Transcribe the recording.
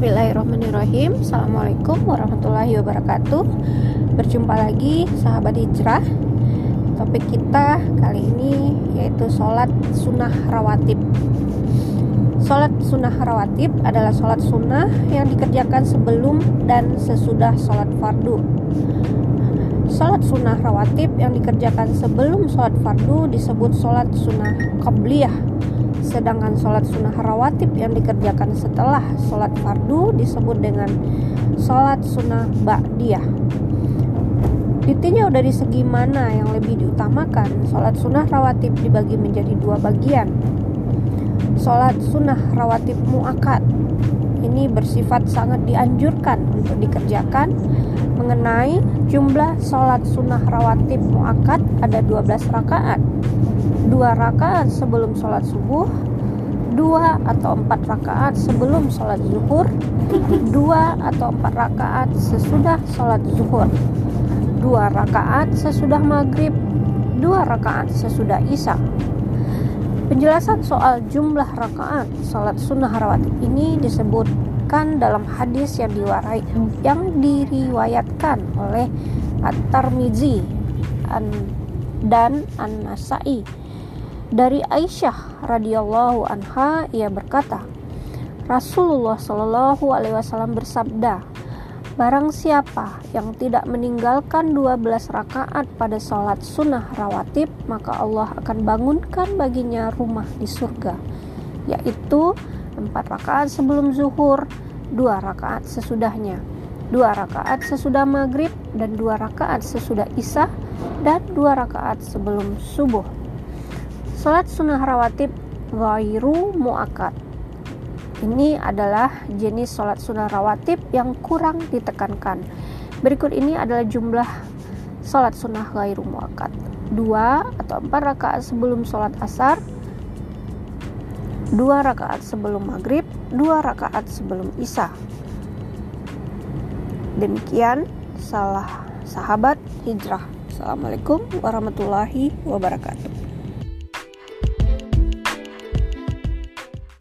Bismillahirrahmanirrahim. Assalamualaikum warahmatullahi wabarakatuh. Berjumpa lagi sahabat hijrah. Topik kita kali ini yaitu sholat sunnah rawatib. Sholat sunnah rawatib adalah sholat sunnah yang dikerjakan sebelum dan sesudah sholat fardu Sholat sunnah rawatib yang dikerjakan sebelum sholat fardu disebut sholat sunnah qabliyah Sedangkan sholat sunnah rawatib yang dikerjakan setelah sholat fardu disebut dengan sholat sunnah ba'diyah. Ditinjau dari segi mana yang lebih diutamakan, sholat sunnah rawatib dibagi menjadi dua bagian. Sholat sunnah rawatib mu'akad ini bersifat sangat dianjurkan untuk dikerjakan. Mengenai jumlah sholat sunnah rawatib mu'akad ada 12 rakaat. Dua rakaat sebelum sholat subuh dua atau empat rakaat sebelum sholat zuhur dua atau empat rakaat sesudah sholat zuhur dua rakaat sesudah maghrib dua rakaat sesudah isya penjelasan soal jumlah rakaat sholat sunnah rawatib ini disebutkan dalam hadis yang diwarai yang diriwayatkan oleh At-Tirmizi dan An-Nasai. Dari Aisyah radhiyallahu anha ia berkata, Rasulullah shallallahu alaihi wasallam bersabda, Barang siapa yang tidak meninggalkan 12 rakaat pada sholat sunnah rawatib, maka Allah akan bangunkan baginya rumah di surga, yaitu 4 rakaat sebelum zuhur, 2 rakaat sesudahnya, 2 rakaat sesudah maghrib, dan 2 rakaat sesudah isya, dan 2 rakaat sebelum subuh. Salat sunnah rawatib ghairu muakkad. Ini adalah jenis salat sunnah rawatib yang kurang ditekankan. Berikut ini adalah jumlah salat sunnah ghairu muakkad. Dua atau empat rakaat sebelum salat asar, dua rakaat sebelum maghrib, dua rakaat sebelum isya. Demikian salah sahabat hijrah. Assalamualaikum warahmatullahi wabarakatuh.